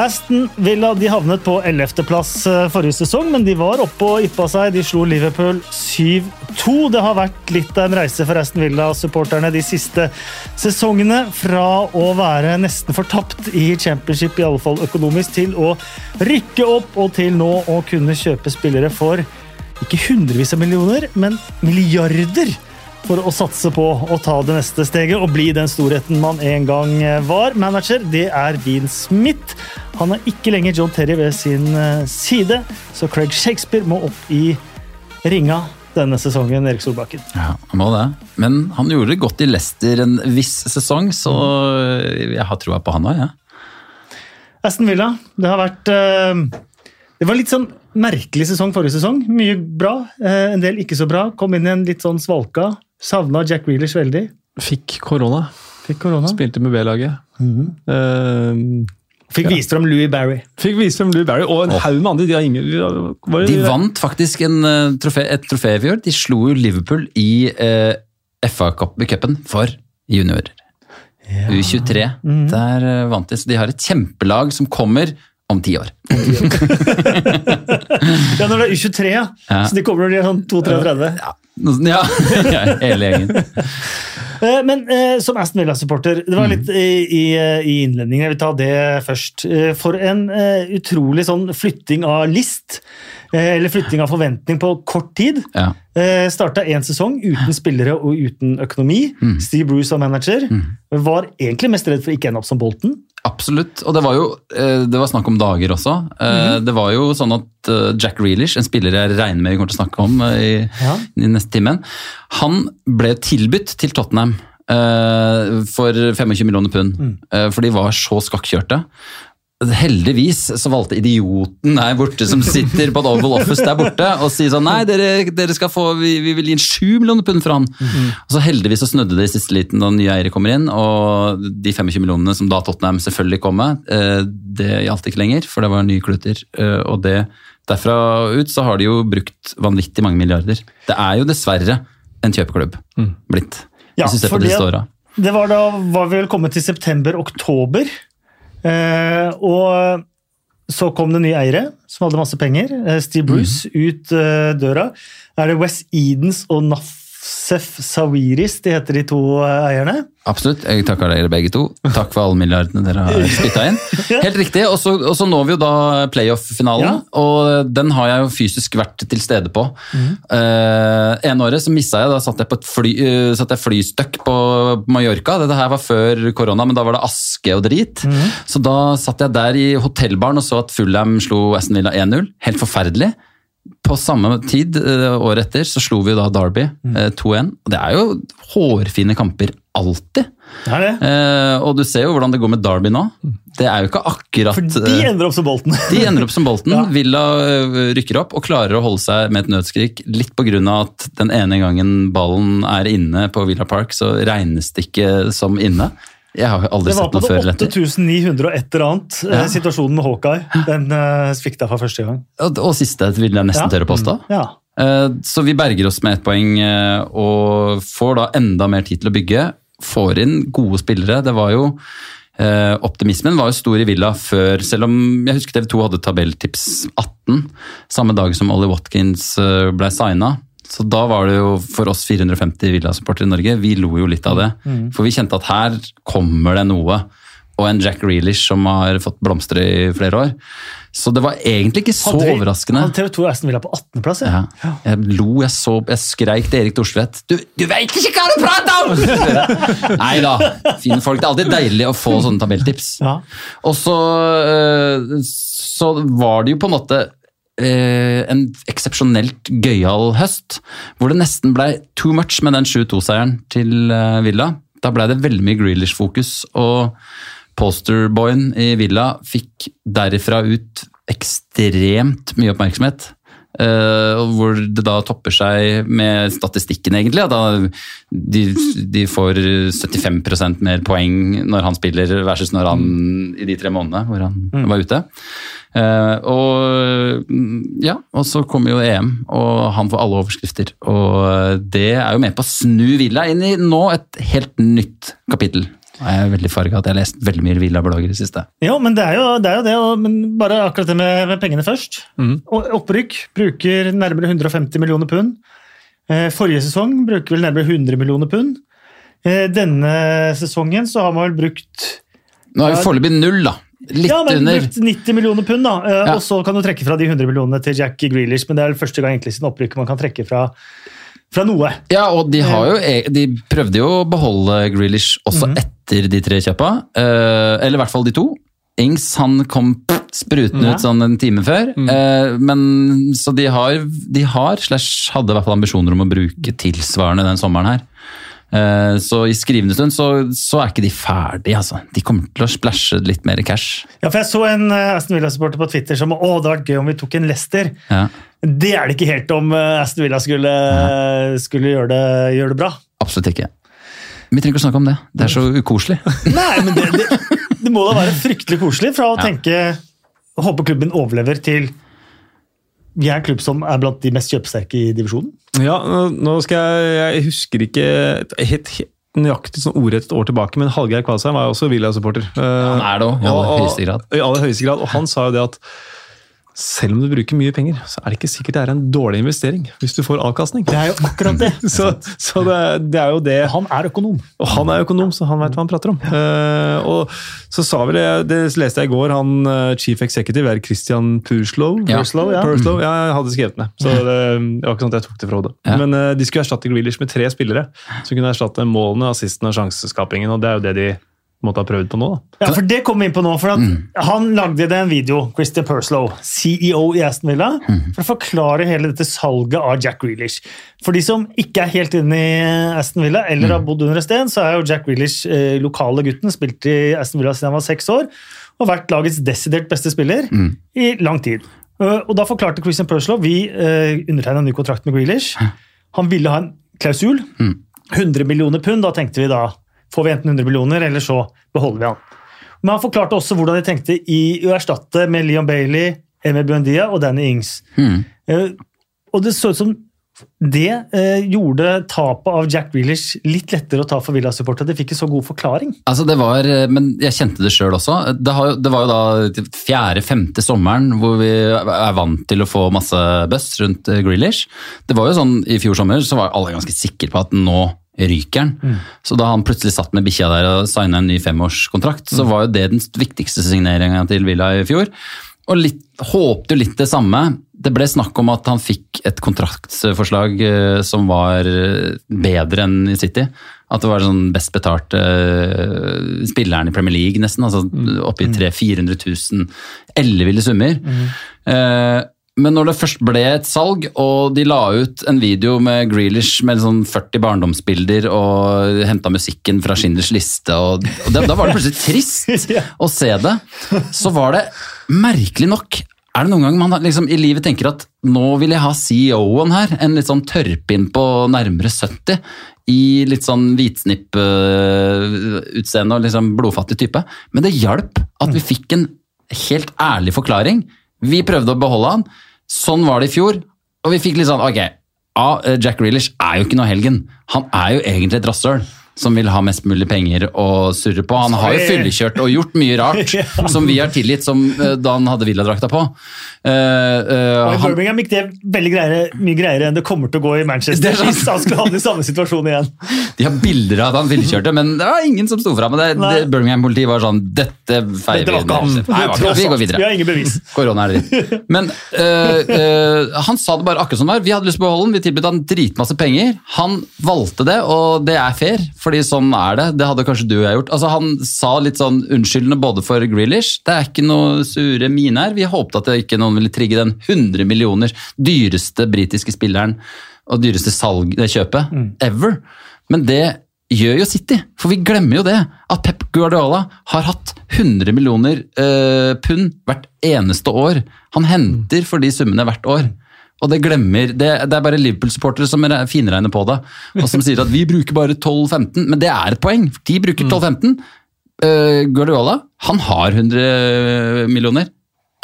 Aston Villa de havnet på 11.-plass eh, forrige sesong, men de var oppe og yppa seg. De slo Liverpool 7-2. Det har vært litt av en reise for Aston Villa-supporterne de siste sesongene. Fra å være nesten fortapt i championship, i alle fall økonomisk, til å rykke opp og til nå å kunne kjøpe spillere for ikke hundrevis av millioner, men milliarder for å satse på å ta det neste steget og bli den storheten man en gang var. Manager det er Dean Smith. Han er ikke lenger John Terry ved sin eh, side, så Craig Shakespeare må opp i ringa denne sesongen, Erik Solbakken. Ja, han må det. Men han gjorde det godt i Leicester en viss sesong, så jeg har troa på han òg, jeg. Ja. Aston Villa, det har vært Det var litt sånn merkelig sesong forrige sesong. Mye bra, en del ikke så bra. Kom inn i en litt sånn svalka. Savna Jack Reelers veldig. Fikk korona. Fikk korona. Spilte med B-laget. Mm -hmm. uh, Fikk ja. vist fram Louis Barry. Fikk vist fram Louis Barry, Og en haug med andre. De, har ingen, det, de vant faktisk en, uh, trofé, et trofé i fjor. De slo jo Liverpool i uh, FA-cupen for juniorer. Ja. U23. Mm. Der vant de, så de har et kjempelag som kommer om ti år. ja, når det er U23, ja. ja. Så de kommer når de er sånn 32-33. Ja. Ja, hele gjengen. Eh, men eh, som Aston Villa-supporter, det var litt i, i, i, innledningen, jeg vil ta det først. Eh, for en uh, utrolig sånn flytting av list, eller flytting av forventning på kort tid. Ja. Starta én sesong uten spillere og uten økonomi. Mm. Steve Bruce var manager. Mm. Var egentlig mest redd for å ikke ende opp som Bolten. Absolutt, og det var jo det var snakk om dager også. Mm. Det var jo sånn at Jack Reelish, en spiller jeg regner med vi kommer til å snakke om i, ja. i neste timen, han ble tilbudt til Tottenham for 25 millioner pund. Mm. For de var så skakkjørte. Heldigvis så valgte idioten der borte som sitter på et Oval Office der borte og sier sånn Nei, dere, dere skal få, vi, vi, vil gi en 7 millioner pund for han. Mm. Og så heldigvis så snudde det i siste liten da nye eiere kommer inn, og de 25 millionene som da Tottenham selvfølgelig kom med, uh, det gjaldt ikke lenger, for det var nye kluter. og det Derfra ut så har de jo brukt vanvittig mange milliarder. Det er jo dessverre en kjøpeklubb mm. blitt. Ja, hvis du ser på de det, det var da var vi vel kommet til september-oktober. Eh, og så kom det nye eiere som hadde masse penger. Eh, Steve Bruce mm. ut eh, døra. Er det West Edens og NAF Sef Sawiris, de heter de to eh, eierne. Absolutt. Jeg takker dere begge to. Takk for alle milliardene dere har spytta inn. Helt riktig. Og så når vi jo da playoff-finalen, ja. og den har jeg jo fysisk vært til stede på. Mm. Uh, en året så missa jeg, da satt jeg på et fly, uh, satt jeg flystøkk på Mallorca. Dette her var før korona, men da var det aske og drit. Mm. Så da satt jeg der i hotellbaren og så at Fullham slo Aston Villa 1-0. Helt forferdelig på samme tid, uh, året etter, så slo vi da Derby mm. uh, 2-1. og Det er jo hårfine kamper alltid. Det er det. Eh, og du ser jo hvordan det går med Derby nå. Det er jo ikke akkurat For de ender opp som Bolten. de ender opp som Bolten. ja. Villa rykker opp og klarer å holde seg med et nødskrik. Litt pga. at den ene gangen ballen er inne på Villa Park, så regnes det ikke som inne. Jeg har aldri sett noe før. Det var på 8900 og et eller annet. Eh, ja. Situasjonen med Hawkeye den uh, jeg for første gang. Og, og siste vil jeg nesten ja. tørre påstå. Mm. Ja. Uh, så vi berger oss med ett poeng uh, og får da enda mer tid til å bygge. Får inn gode spillere. Det var jo Optimismen var jo stor i Villa før, selv om jeg husker TV 2 hadde tabelltips 18 samme dag som Ollie Watkins ble signa. Så da var det jo for oss 450 Villa-supportere i Norge, vi lo jo litt av det. Mm. For vi kjente at her kommer det noe. Og en Jack Reelish som har fått blomstre i flere år. Så det var egentlig ikke så hadde vi, overraskende. Hadde TV 2 Aston Villa på 18.-plass? Ja. ja. Jeg lo, jeg så, jeg skreik til Erik Dorsvedt. Du, du veit ikke hva du prater om! Nei da, fine folk. Det er alltid deilig å få sånne tabelltips. Ja. Og så, eh, så var det jo på en måte eh, en eksepsjonelt gøyal høst, hvor det nesten ble too much med den 7-2-seieren til eh, Villa. Da ble det veldig mye Grealish-fokus, og posterboyen i Villa fikk derifra ut ekstremt mye oppmerksomhet. Uh, hvor det da topper seg med statistikken, egentlig. De, de, får 75% mer poeng når han spiller, versus når han i de tre månedene hvor han mm. var ute. Uh, og ja, og så kommer jo EM, og han får alle overskrifter. Og det er jo med på å snu Villa inn i nå et helt nytt kapittel. Jeg er veldig farga at jeg har lest veldig mye Villa-blogger i det siste. Jo, men det er jo det, er jo det og, men bare akkurat det med, med pengene først. Og Opprykk bruker nærmere 150 millioner pund. Eh, Forrige sesong bruker vel nærmere 100 millioner pund. Eh, Denne sesongen så har man vel brukt Nå er vi foreløpig null, da. Litt ja, men under. brukt 90 millioner pund, da. Eh, Ja. Og så kan du trekke fra de 100 millionene til Jack Grealish, men det er vel første gang egentlig siden opprykket man kan trekke fra, fra noe. Ja, og de, har jo, e- de prøvde jo å beholde Grealish også Mhm. etter de tre kjøpa. eh, eller i hvert fall de to. Ings han kom sprutende Ja. ut sånn en time før. eh, men Så de har, de har, slash hadde i hvert fall ambisjoner om å bruke tilsvarende den sommeren her. Eh, så i skrivende stund så, så er ikke de ferdige, altså. De kommer til å splæsje litt mer cash. Ja, for Jeg så en Aston Villa-supporter på Twitter som å, det hadde vært gøy om vi tok en Lester. Ja, Det er det ikke helt om eh, Aston Villa skulle, skulle gjøre, det, gjøre det bra. absolutt ikke. Vi trenger ikke å snakke om det. Det er så ukoselig. Nei, men det, det, det må da være fryktelig koselig fra å Ja. tenke Håper klubben overlever til vi er en klubb som er blant de mest kjøpesterke i divisjonen. Ja, nå- skal jeg Jeg husker ikke helt, helt nøyaktig sånn ordrett et år tilbake, men Hallgeir Kvalsheim var jo også Villa-supporter. Han er det òg, i aller Og- og- høyeste grad. I aller høyeste grad. Og han sa jo det at selv om du bruker mye penger, så er det ikke sikkert det er en dårlig investering hvis du får avkastning. Det er jo akkurat det. Så, så det, det er jo det Han er økonom. Og han er økonom, så han veit hva han prater om. Uh, og så sa vel jeg, det leste jeg i går, han eh, chief executive er Christian Purslow. Ja. Purslow, ja. Purslow, ja, jeg hadde skrevet ned. Så det, det var ikke sånn at jeg tok det fra hodet. Ja. Men uh, de skulle erstatte Grealish med tre spillere som kunne erstatte målene, assisten og sjanseskapingen. Og det er jo det de måtte ha prøvd på nå. da. Ja, for Det kom vi inn på nå. for at Han lagde det en video, Christian Perslow, CEO i Aston Villa, for å forklare hele dette salget av Jack Grealish. For de som ikke er helt inne i Aston Villa, eller har bodd under et sted, så er jo Jack Grealish eh, lokale gutten, spilt i Aston Villa siden han var seks år, og vært lagets desidert beste spiller i lang tid. Uh, og Da forklarte Christian Perslow vi uh, undertegna en ny kontrakt med Grealish. Han ville ha en klausul. 100 millioner pund. Da tenkte vi da får vi enten 100 millioner, eller så beholder vi han. Men han forklarte også hvordan de tenkte i å erstatte med Leon Bailey, Emil Buendia og Danny Ings. Eh, og det så ut som det eh, gjorde tapet av Jack Grealish litt lettere å ta for Villa-supportere. De fikk en så god forklaring. Altså det var, Men jeg kjente det sjøl også. Det, har, det var jo da fjerde-femte sommeren hvor vi er vant til å få masse buzz rundt eh, Grealish. Det var jo sånn I fjor sommer så var alle ganske sikre på at nå ryker han. Så da han plutselig satt med bikkja der og signa en ny femårskontrakt, så var jo det den viktigste signeringa til Villa i fjor. Og litt, håpte jo litt det samme. Det ble snakk om at han fikk et kontraktsforslag eh, som var eh, bedre enn i City. At det var sånn best betalte eh, spilleren i Premier League, nesten. altså Oppi 300 000-400 000 elleville summer. Eh, men når det først ble et salg, og de la ut en video med Grealish med sånn 40 barndomsbilder og henta musikken fra Schindlers liste, og, og det, da var det plutselig trist å se det, så var det merkelig nok er det noen gang man liksom, i livet tenker at nå vil jeg ha CEO-en her, en litt sånn tørrpinn på nærmere 70, i litt sånn hvitsnipp-utseende og liksom blodfattig type. Men det hjalp at vi fikk en helt ærlig forklaring. Vi prøvde å beholde han. Sånn var det i fjor. Og vi fikk litt sånn, ok, ja, Jack Grealish er jo ikke noe helgen. Han er jo egentlig et rasshøl som vil ha mest mulig penger å surre på. Han har jo fyllekjørt og gjort mye rart som vi har tilgitt, som eh, da han hadde villadrakta på. Uh, uh, I Birmingham gikk det veldig greiere, mye greiere enn det kommer til å gå i Manchester er hvis han skulle havne i samme situasjon igjen. de har bilder av at han fyllekjørte, men det var ingen som sto fram. Birmingham-politiet var sånn Dette feier. Nei, han. Vi går Vi har ingen bevis. Korona er dritt. Men uh, han sa det bare akkurat som det var. Vi hadde lyst på å beholde den, vi tilbød han dritmasse penger. Han valgte det, og det er fair, fordi sånn er det. Det hadde kanskje du og jeg gjort. Altså, han sa litt sånn unnskyldende både for Grealish. Det er ikke noe sure mine her. Vi håpet at det ikke noen ville trigge den 100 millioner dyreste britiske spilleren og dyreste salg, det kjøpet ever. Men det gjør jo City, for vi glemmer jo det. At Pep Guardiola har hatt 100 millioner eh, pund hvert eneste år. Han henter for de summene hvert år. Og det glemmer, det, det er bare Liverpool-supportere som finregner på det, og som sier at vi bruker bare 12-15, men det er et poeng. De bruker 12-15. Uh, Guardiola, han har 100 millioner.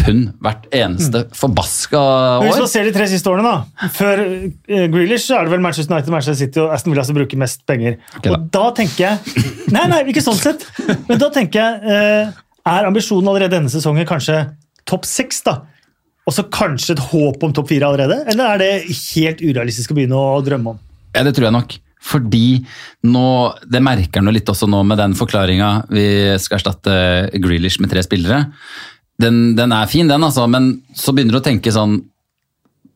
pund hvert eneste forbaska år. Hvis man ser de tre siste årene, da Før uh, Grealish så er det vel Manchester United, Manchester City og Aston Villa som bruker mest penger. Ok, og da tenker jeg Nei, nei, ikke sånn sett. Men da tenker jeg eh, Er ambisjonen allerede denne sesongen kanskje topp seks, da? Og så kanskje et håp om topp fire allerede? Eller er det helt urealistisk å begynne å drømme om? Ja, det tror jeg nok. Fordi nå, det merker han litt også nå med den forklaringa vi skal erstatte Grealish med tre spillere. Den, den er fin, den, altså, men så begynner du å tenke sånn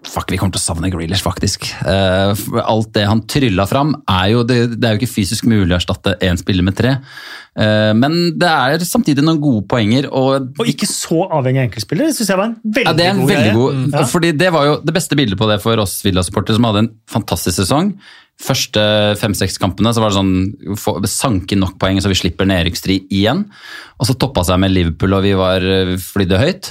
Fuck, vi kommer til å savne Grealish, faktisk. Uh, alt det han trylla fram, er jo det, det er jo ikke fysisk mulig å erstatte én spiller med tre. Uh, men det er samtidig noen gode poenger. og Og ikke så avhengig av enkeltspillere. Det syns jeg var en veldig ja, det er en god veldig god, Mm. Fordi Det var jo det beste bildet på det for oss Villa-supportere, som hadde en fantastisk sesong. Første fem-seks kampene så var det sånn få- sanke nok poeng så vi slipper nedrykksstrid igjen. Og så toppa seg med Liverpool, og vi var eh, flydde høyt.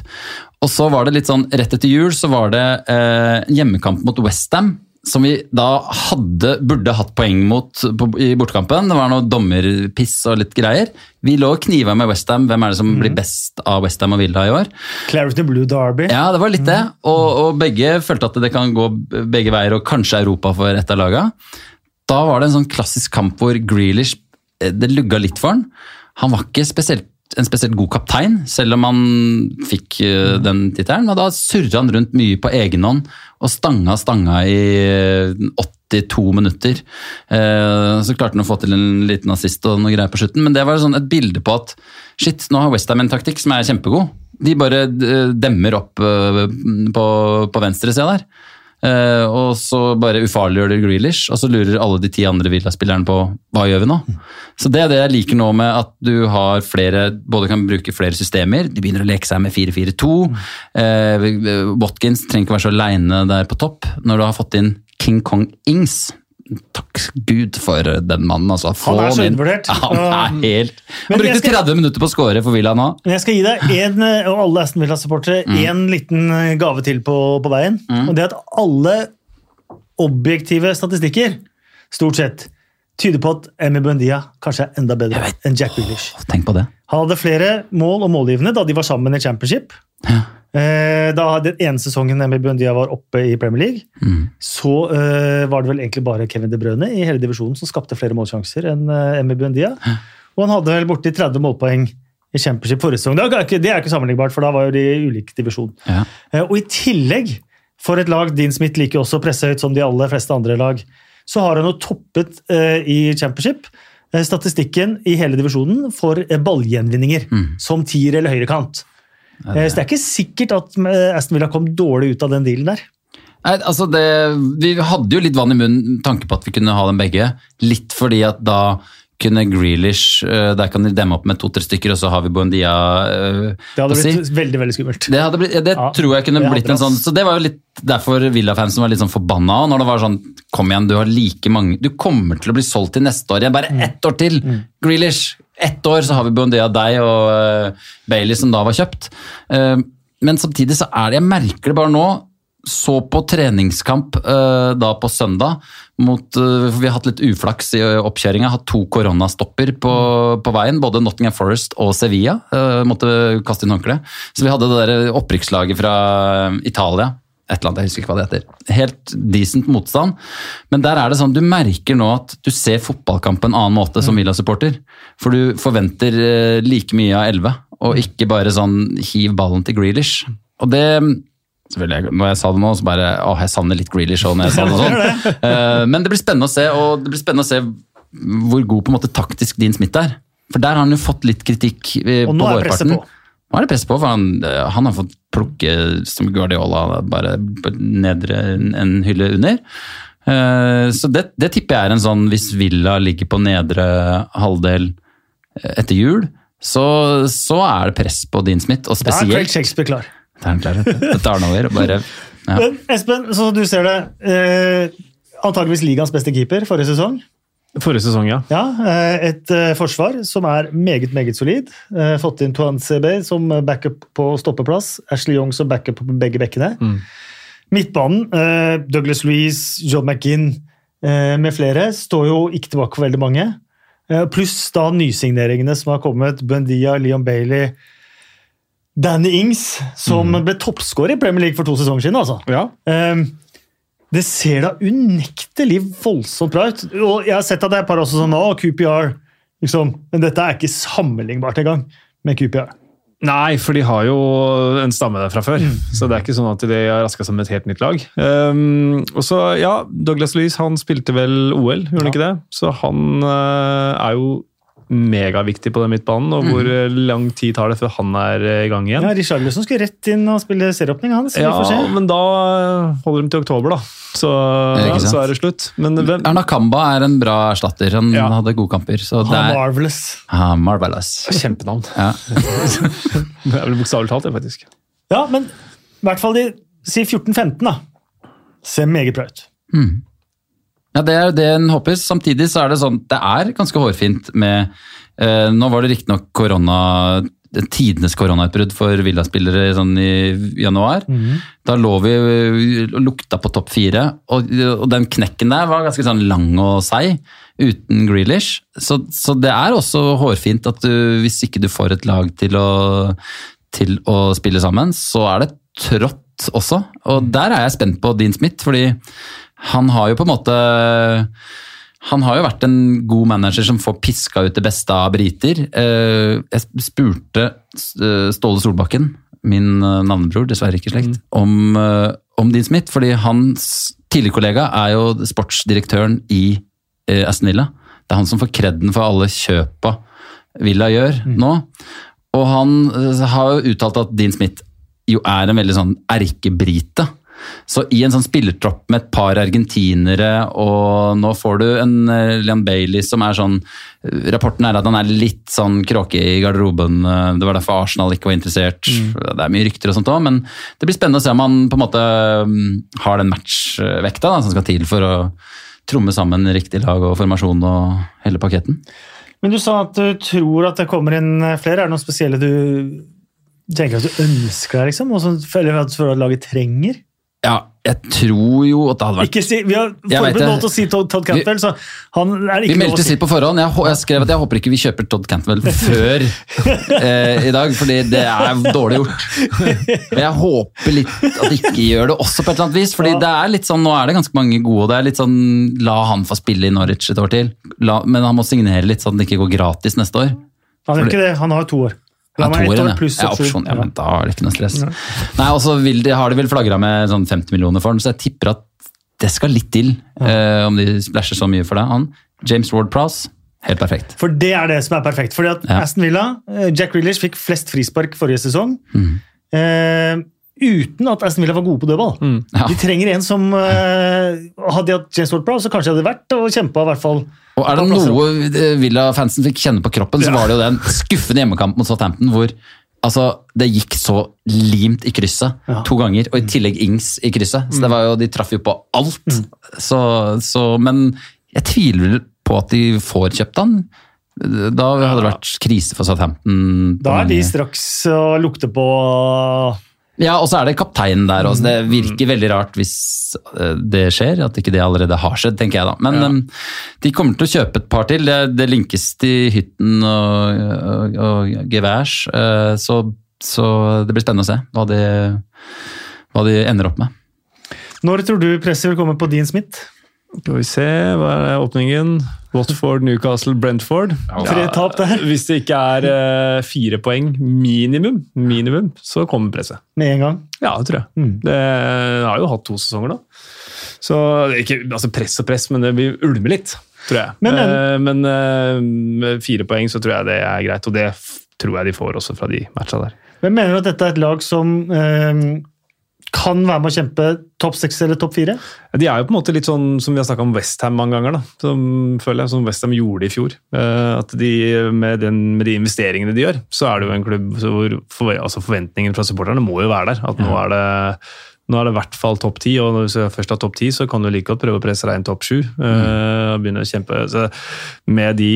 Og så var det litt sånn, Rett etter jul så var det eh, hjemmekamp mot Westham. Som vi da hadde, burde hatt poeng mot på, i bortekampen. Det var noe dommerpiss og litt greier. Vi lå og kniva med Westham. Hvem er det som blir best av Westham og Villa i år? Clarity Blue Derby. Ja, det var litt det. Og, og begge følte at det kan gå begge veier, og kanskje Europa for ett av laga. Da var det en sånn klassisk kamp hvor Grealish eh, Det lugga litt for han. Han var ikke spesielt, en spesielt god kaptein, selv om han fikk eh, den tittelen. Og da surra han rundt mye på egen hånd og stanga stanga i eh, 82 minutter. Eh, Så klarte han å få til en liten assist og noe greier på slutten, men det var sånn et bilde på at shit, nå har Westham en taktikk som er kjempegod. De bare eh, demmer opp eh, på, på venstresida der. Eh, og så bare ufarliggjør de Grealish, og så lurer alle de ti andre Villa-spillerne på hva gjør vi nå. Så det er det jeg liker nå med at du har flere, både kan bruke flere systemer. De begynner å leke seg med 4-4-2. Eh, Watkins trenger ikke være så aleine der på topp. Når du har fått inn King Kong Ings Takk Gud for den mannen, altså. Få Han er så undervurdert. Han er helt Han brukte skal- 30 minutter på å score for Villa nå. Men jeg skal gi deg en, og alle Aston Villa-supportere Mm. én liten gave til på, på veien. Og det at alle objektive statistikker, stort sett, tyder på at Emi Buendia kanskje er enda bedre enn Jack Grealish. Det. Han hadde flere mål og målgivende da de var sammen i championship. Eh, Da den ene sesongen Emil Buendia var oppe i Premier League, Mm. så eh, var det vel egentlig bare Kevin De Bruyne i hele divisjonen som skapte flere målsjanser enn eh, Emi Buendia. Og han hadde vel borti 30 målpoeng i championship forrige sesong. Det er ikke, det er ikke sammenlignbart, for da var jo de i ulik divisjon. Ja. Eh, Og i tillegg, for et lag Dean Smith liker også å presse høyt som de aller fleste andre lag, så har han jo toppet eh, i championship eh, statistikken i hele divisjonen for ballgjenvinninger ballgjenvinninger som tier eller høyrekant. Eh, Så det er ikke sikkert at Aston Aston Villa kom dårlig ut av den dealen der. Nei, altså det, Vi hadde jo litt vann i munnen tanke på at vi kunne ha dem begge. Litt fordi at da kunne Grealish eh, Der kan de demme opp med to-tre stykker, og så har vi Buendia eh, Det hadde blitt si. veldig veldig skummelt. Det, blitt, det Ja, tror jeg kunne blitt en sånn Så det var jo litt derfor Villa-fansen var litt sånn forbanna. Når det var sånn Kom igjen, du har like mange Du kommer til å bli solgt til neste år igjen. Bare Mm. ett år til! Grealish! Ett år, så har vi Buendia deg og uh, Bailey, som da var kjøpt. Uh, men samtidig så er det Jeg merker det bare nå. Så på treningskamp eh, da på søndag mot eh, Vi har hatt litt uflaks i oppkjøringa. Hatt to koronastopper på, på veien. Både Nottingham Forest og Sevilla eh, måtte kaste inn håndkle. Så vi hadde det der opprykkslaget fra Italia. Et eller annet, jeg husker ikke hva det heter. Helt decent motstand. Men der er det sånn, du merker nå at du ser fotballkamp på en annen måte som Villa-supporter. For du forventer like mye av 11, og ikke bare sånn hiv ballen til Grealish. Og det Selvfølgelig, Når jeg sa det nå, så bare Å, jeg savner litt Grealish òg når jeg sa det sånn. Eh, Men det blir spennende å se, og det blir spennende å se hvor god på en måte taktisk din Smith er. For der har han jo fått litt kritikk eh, på presset vårparten. på. Nå er det press på, for han, eh, han har fått plukke som Guardiola bare nedre en hylle under. Så det, det tipper jeg er en sånn hvis Villa ligger på nedre halvdel etter jul, så, så er det press på Dean Smith, og Da er Craig spesielt Shakespeare klar. Er. Det tar han over. Bare, ja. Men Espen, sånn som du ser det, eh, antageligvis ligaens beste keeper forrige sesong. Forrige sesong, ja. Ja, eh, Et eh, forsvar som er meget meget solid. Eh, Fått inn Tuan CB som backup på stoppeplass. Ashley Young som backup på begge bekkene. Midtbanen, eh, Douglas Louise, John McGinn eh, med flere, står jo ikke tilbake for veldig mange. Eh, Pluss da nysigneringene som har kommet. Buendia, Leon Bailey. Danny Ings, som ble toppskårer i Premier League for to sesonger siden. altså. Ja. Um, det ser da unektelig voldsomt bra ut. Og jeg har sett at det er et par også sånn Å, QPR. Liksom. Men dette er ikke sammenlignbart engang med QPR. Nei, for de har jo en stamme der fra før. Så det er ikke sånn at de har raska med et helt nytt lag. Um, og så, ja, Douglas Louise han spilte vel OL, gjorde han ikke det? Så han uh, er jo megaviktig på den midtbanen. Og hvor mm. lang tid tar det før han er uh, i gang igjen? Ja, Richarlison skulle rett inn og spille serieåpning, han. Ja, men da holder de til oktober, da. Så, sant? så er det slutt. Men hvem Erna Kamba er en bra erstatter. Han Ja. hadde gode kamper. Så det er marvelous. ah, marvelous. Kjempenavn. Ja. Det er vel bokstavelig talt, det, faktisk. Ja, men i hvert fall de si 14-15, da. Ser meget bra ut. Ja, det er det en håper. Samtidig så er det sånn, det er ganske hårfint med eh, Nå var det riktignok korona tidenes koronautbrudd for Villa-spillere sånn i januar. Da lå vi og lukta på topp fire, og, og den knekken der var ganske sånn lang og seig, uten Grealish. Så, så det er også hårfint at du, hvis ikke du får et lag til å, til å spille sammen, så er det trått også. Og der er jeg spent på Dean Smith, fordi han har jo på en måte han har jo vært en god manager som får piska ut det beste av briter. Eh, Jeg spurte eh, Ståle Solbakken, min eh, navnebror, dessverre ikke slekt, om, eh, om Dean Smith. Fordi hans tidligere kollega er jo sportsdirektøren i Aston Villa. Det er han som får kreden for alle kjøpa Villa gjør nå. Og han har jo uttalt at Dean Smith jo er en veldig sånn erkebrite. Så i en sånn spillertropp med et par argentinere, og nå får du en eh, Leon Bailey som er sånn Rapporten er at han er litt sånn kråke i garderoben. eh, Det var derfor Arsenal ikke var interessert. Det er mye rykter og sånt òg, men det blir spennende å se om han på en måte mm, har den matchvekta da, som skal til for å tromme sammen riktig lag og formasjon og hele paketten. Men du sa at du tror at det kommer inn flere. Er det noe spesielle du tenker at du ønsker deg, liksom? Og du føler at laget trenger? Ja, jeg tror jo at det hadde vært Ikke si, Vi har forberedt nå til å si Todd, Todd Cantwell, så han er ikke Vi meldte sitt på forhånd. Jeg, jeg skrev at jeg håper ikke vi kjøper Todd Cantwell før eh, i dag, fordi det er dårlig gjort. Men jeg håper litt at de ikke gjør det også på et eller annet vis. fordi det er litt sånn, Nå er det ganske mange gode, og det er litt sånn La han få spille i Norwich et år til. La, men han må signere litt sånn at det ikke går gratis neste år. Han gjør ikke det, han har to år. Ja, år ja. ja, opsjon. Ja, men da er det ikke noe stress. Nei, og så har de vel flagra med sånn 50 millioner for den, så jeg tipper at det skal litt til. uh, om de splæsjer så mye for det. Han, James Ward-Prowse, helt perfekt. For det er det som er perfekt. Fordi at. Aston Villa, eh, Jack Rillers, fikk flest frispark forrige sesong. Mm. Eh, uten at Aston Villa var gode på dødball. Ja. De trenger en som uh, Hadde de hatt James Ward-Prowse, så kanskje hadde det vært og kjempa hvert fall. Og er det noe eh, Villa-fansen fikk kjenne på kroppen, så var det jo den skuffende hjemmekampen mot Southampton hvor altså, det gikk så limt i krysset Ja. to ganger, og i tillegg Ings i krysset. Så det var jo, De traff jo på alt. Mm. Så, så, men jeg tviler på at de får kjøpt han. Da hadde det vært krise for Southampton. Da er de straks og lukter på Ja, og så er det kapteinen der også. Det virker veldig rart hvis eh, det skjer, at ikke det allerede har skjedd, tenker jeg da. Men ja. de kommer til å kjøpe et par til. Det, det linkes til Hytten og, og, og Geværs, eh, så, så det blir spennende å se hva de, hva de ender opp med. Når tror du presset vil komme på Dean Smith? Skal vi se, hva er åpningen? Watford, Newcastle, Brentford. Tre tap der. Hvis det ikke er eh, fire poeng minimum, minimum, så kommer presset. Med en gang. Ja, det tror jeg. Mm. Det har jo hatt to sesonger nå. Så ikke altså press og press, men det vil ulme litt, tror jeg. Men- Eh, men eh, med fire poeng så tror jeg det er greit, og det tror jeg de får også fra de matcha der. Men mener du at dette er et lag som eh, kan være med å kjempe topp seks eller topp fire? De er jo på en måte litt sånn som vi har snakka om Westham mange ganger. da, som føler jeg, som Westham gjorde i fjor. Eh, at de, med, den, med de investeringene de gjør, så er det jo en klubb hvor for, altså forventningen fra supporterne må jo være der. At nå er det nå er det i hvert fall topp ti, og hvis du først har topp ti, så kan du like godt prøve å presse deg inn topp sju. og begynne å kjempe. Så med de,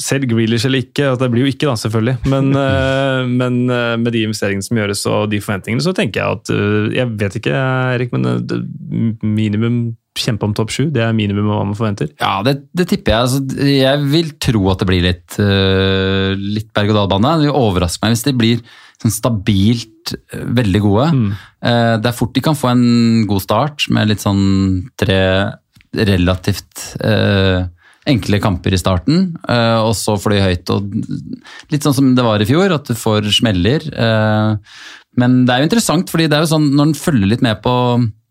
Selv Grealish eller ikke, at det blir jo ikke, da, selvfølgelig, men, uh, men uh, med de investeringene som gjøres og de forventningene, så tenker jeg at Jeg vet ikke, Erik, men minimum kjempe om topp sju? Det er minimum av hva man forventer. Ja, det, det tipper jeg. Altså, jeg vil tro at det blir litt, uh, litt berg-og-dal-bane. Det vil overraske meg hvis de blir sånn stabilt uh, veldig gode. Mm. Uh, det er fort de kan få en god start med litt sånn tre relativt enkle kamper i starten, og så de høyt. og Litt sånn som det var i fjor, at du får smeller. Men det er jo interessant, fordi det er jo sånn når en følger litt med på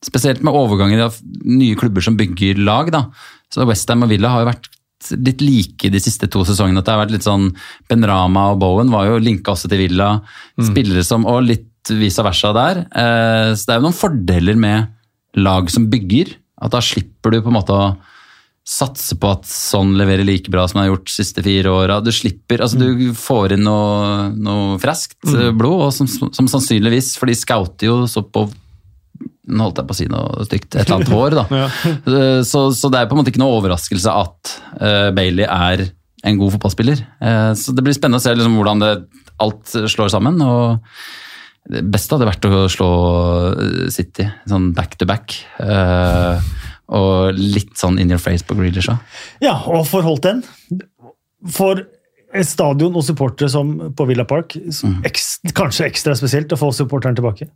Spesielt med overganger av nye klubber som bygger lag. da. Så Westham og Villa har jo vært litt like de siste to sesongene. at det har vært litt sånn Ben Rama og Bowen var jo linka også til Villa. Mm. Spillere som, Og litt vice versa der. Eh, så det er jo noen fordeler med lag som bygger. At da slipper du på en måte å satse på at sånn leverer like bra som han har gjort de siste fire åra. Du slipper, altså du mm. får inn noe, noe friskt mm. blod, og som, som, sannsynligvis, for de scouter jo så på nå holdt jeg på å si noe stygt. Et eller annet hår, da. ja. så, så, det er på en måte ikke noe overraskelse at uh, Bailey er en god fotballspiller. Uh, så det blir spennende å se liksom, hvordan det, alt slår sammen. og Det beste hadde vært å slå eh, City sånn back to back. Uh, og litt sånn in your face på Grealish òg. Ja, og for Holten For et stadion og supportere som på Villa Park, mm. ekstra, kanskje ekstra spesielt å få supporteren tilbake.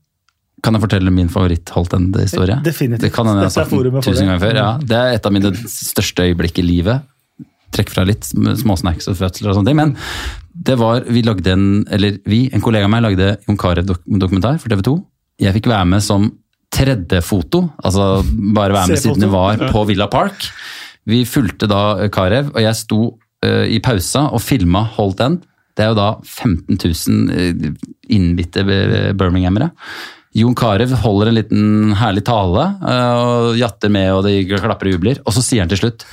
Kan jeg fortelle min favoritt-Holtend-historie? Definitivt. Det kan jeg ha sagt tusen ganger før. Ja. Det er et av mine største øyeblikk i livet. Trekk fra litt småsnacks og fødsler og sånne ting. Men det var, vi lagde en, eller vi, en kollega av meg lagde Jon Carew-dokumentar for TV 2. Jeg fikk være med som tredje foto, altså bare være med siden det var på Villa Park. Vi fulgte da Carew, og jeg sto uh, i pausa og filma Holt End. Det er jo da 15 000 innbitte birminghamere. Jon Carew holder en liten herlig tale uh, og jatter med og de klapper og jubler. Og så sier han til slutt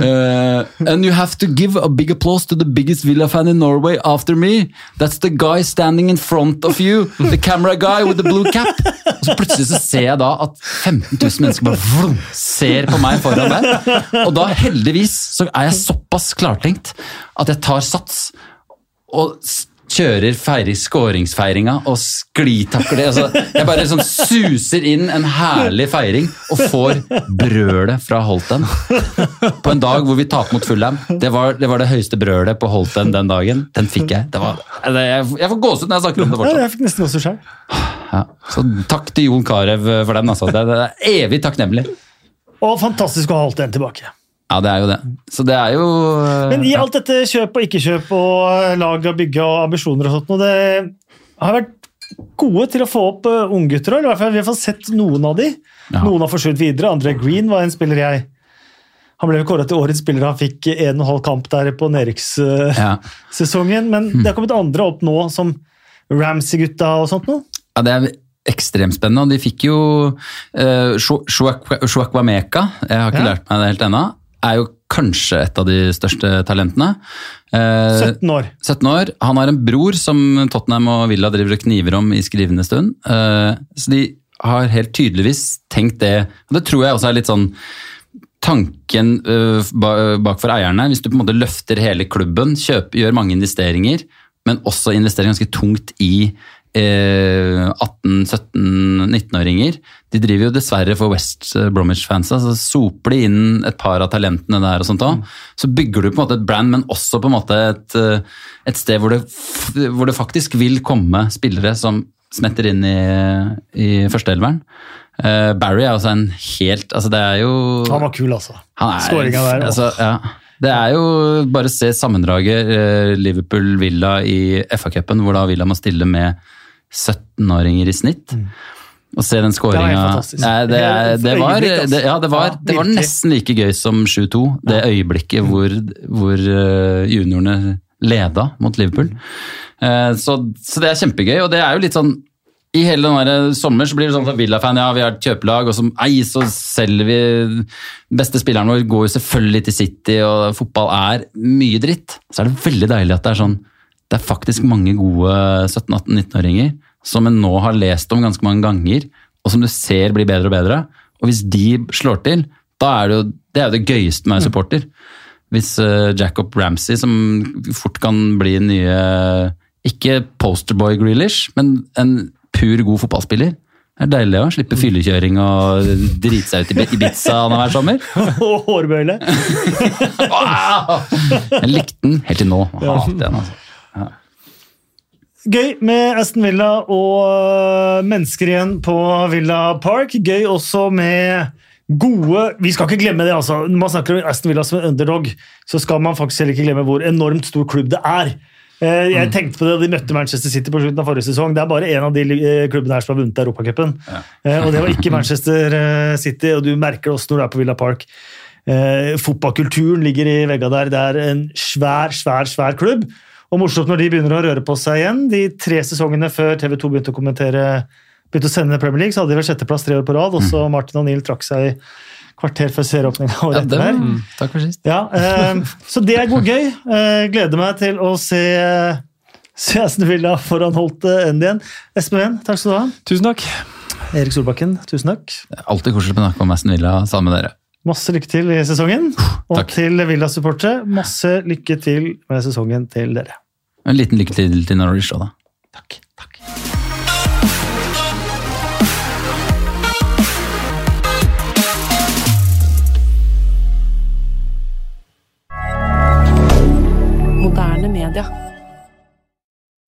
Uh, and you have to give a big applause to the biggest Villa fan in Norway after me. That's the guy standing in front of you. The camera guy with the blue cap. Og så plutselig så ser jeg da at 15 000 mennesker bare vroom, ser på meg foran der. Og da heldigvis så er jeg såpass klartenkt at jeg tar sats. Og kjører feiring, skåringsfeiringa og sklitakler altså, Jeg bare sånn suser inn en herlig feiring og får brølet fra Holten. På en dag hvor vi taper mot Fulham. Det var, det var det høyeste brølet på Holten den dagen. Den fikk jeg. Var, jeg, jeg får gåsehud når jeg snakker om det fortsatt. Ja, jeg fikk nesten også selv. Ja, så takk til Jon Carew for den. Altså. Det, det er evig takknemlig. Og fantastisk å ha Holten tilbake. Ja, det er jo det. Så det er jo eh, Men i alt dette kjøp og ikke-kjøp og lag og bygge og ambisjoner og sånt, noe, det har vært gode til å få opp uh, unggutter. Fall vi har fått sett noen av de. Ja. Noen har forsvunnet videre. André Green var en spiller jeg Han ble kåret til årets spiller. Han fikk en og en halv kamp der på nedrykkssesongen. Ja. Men mm. det har kommet andre opp nå, som Ramsey-gutta og sånt noe. Ja, det er ekstremt spennende. Og de fikk jo uh, Shuakwameka. Jeg har ikke ja. lært meg det helt ennå er jo kanskje et av de største talentene. 17 eh, år. 17 år. Han har en bror som Tottenham og Villa driver og kniver om i skrivende stund. Eh, så de har helt tydeligvis tenkt det. Og det tror jeg også er litt sånn tanken eh, bak for eierne. Hvis du på en måte løfter hele klubben, kjøper, gjør mange investeringer, men også investerer ganske tungt i 18-17-19-åringer. De driver jo dessverre for West Bromwich-fansa, så soper de inn et par av talentene der. og sånt også. Mm. Så bygger du på en måte et brand, men også på en måte et, eh, et sted hvor det, hvor det, faktisk vil komme spillere som smetter inn i, i førsteelveren. Uh, Barry er altså en helt altså det er jo... Han var kul, altså. Skåringa der. Altså, ja. Det er jo bare å se sammendraget Liverpool-Villa i FA-cupen, hvor da Villa må stille med 17-åringer i snitt. Mm. Se den skåringa det, det, det, var, det, ja, det, var, det var nesten like gøy som 7-2. Det øyeblikket hvor, hvor eh, juniorene leda mot Liverpool. Eh, så, så, det er kjempegøy, og det er jo litt sånn i hele den sommer så blir det sånn at Villa-fan, ja, vi har et kjøpelag, og som ei, så selger vi Beste spilleren vår går jo selvfølgelig til City, og fotball er mye dritt. Så er det veldig deilig at det er sånn Det er faktisk mange gode 17-18-19-åringer som en nå har lest om ganske mange ganger, og som du ser blir bedre og bedre. Og hvis de slår til, da er det jo det, er jo det gøyeste med å være supporter. Hvis uh, Jacob Ramsey, som fort kan bli nye Ikke posterboy Grealish, men en pur god fotballspiller, Det er deilig å slippe fyllekjøring og drite seg ut i Ibiza annenhver sommer. Og hårbøyle. Jeg likte den helt til nå. Hater den, altså. Gøy med Aston Villa og øh, mennesker igjen på Villa Park. Gøy også med gode Vi skal ikke glemme det, altså. Når man snakker om Aston Villa som en underdog, så skal man faktisk heller ikke glemme hvor enormt stor klubb det er. Eh, Jeg tenkte på det de møtte Manchester City på slutten av forrige sesong. Det er bare én av de eh, klubbene her som har vunnet Europacupen. Ja. Og det var ikke Manchester eh, City, og du merker det også når du er på Villa Park. Eh, fotballkulturen ligger i veggene der. Det er en svær, svær, svær klubb. Og morsomt når de begynner å røre på seg igjen. De tre sesongene før TV 2 begynte å kommentere begynte å sende Premier League, så hadde de vel sjetteplass tre år på rad. Og så Martin O'Neill trakk seg kvarter før serieåpninga Ja, året det etter var, takk for sist. Ja, eh, så det er god gøy. Eh, gleder meg til å se, Aston Villa foran Holte End igjen. Espen Ven, takk skal du ha. Tusen takk. Erik Solbakken, tusen takk. Alltid koselig å snakke om Aston Villa sammen med dere. Masse lykke til i sesongen. Og Takk. til Villa-supportere, masse lykke til med sesongen til dere. En liten lykke til til Norwich òg, da. Takk.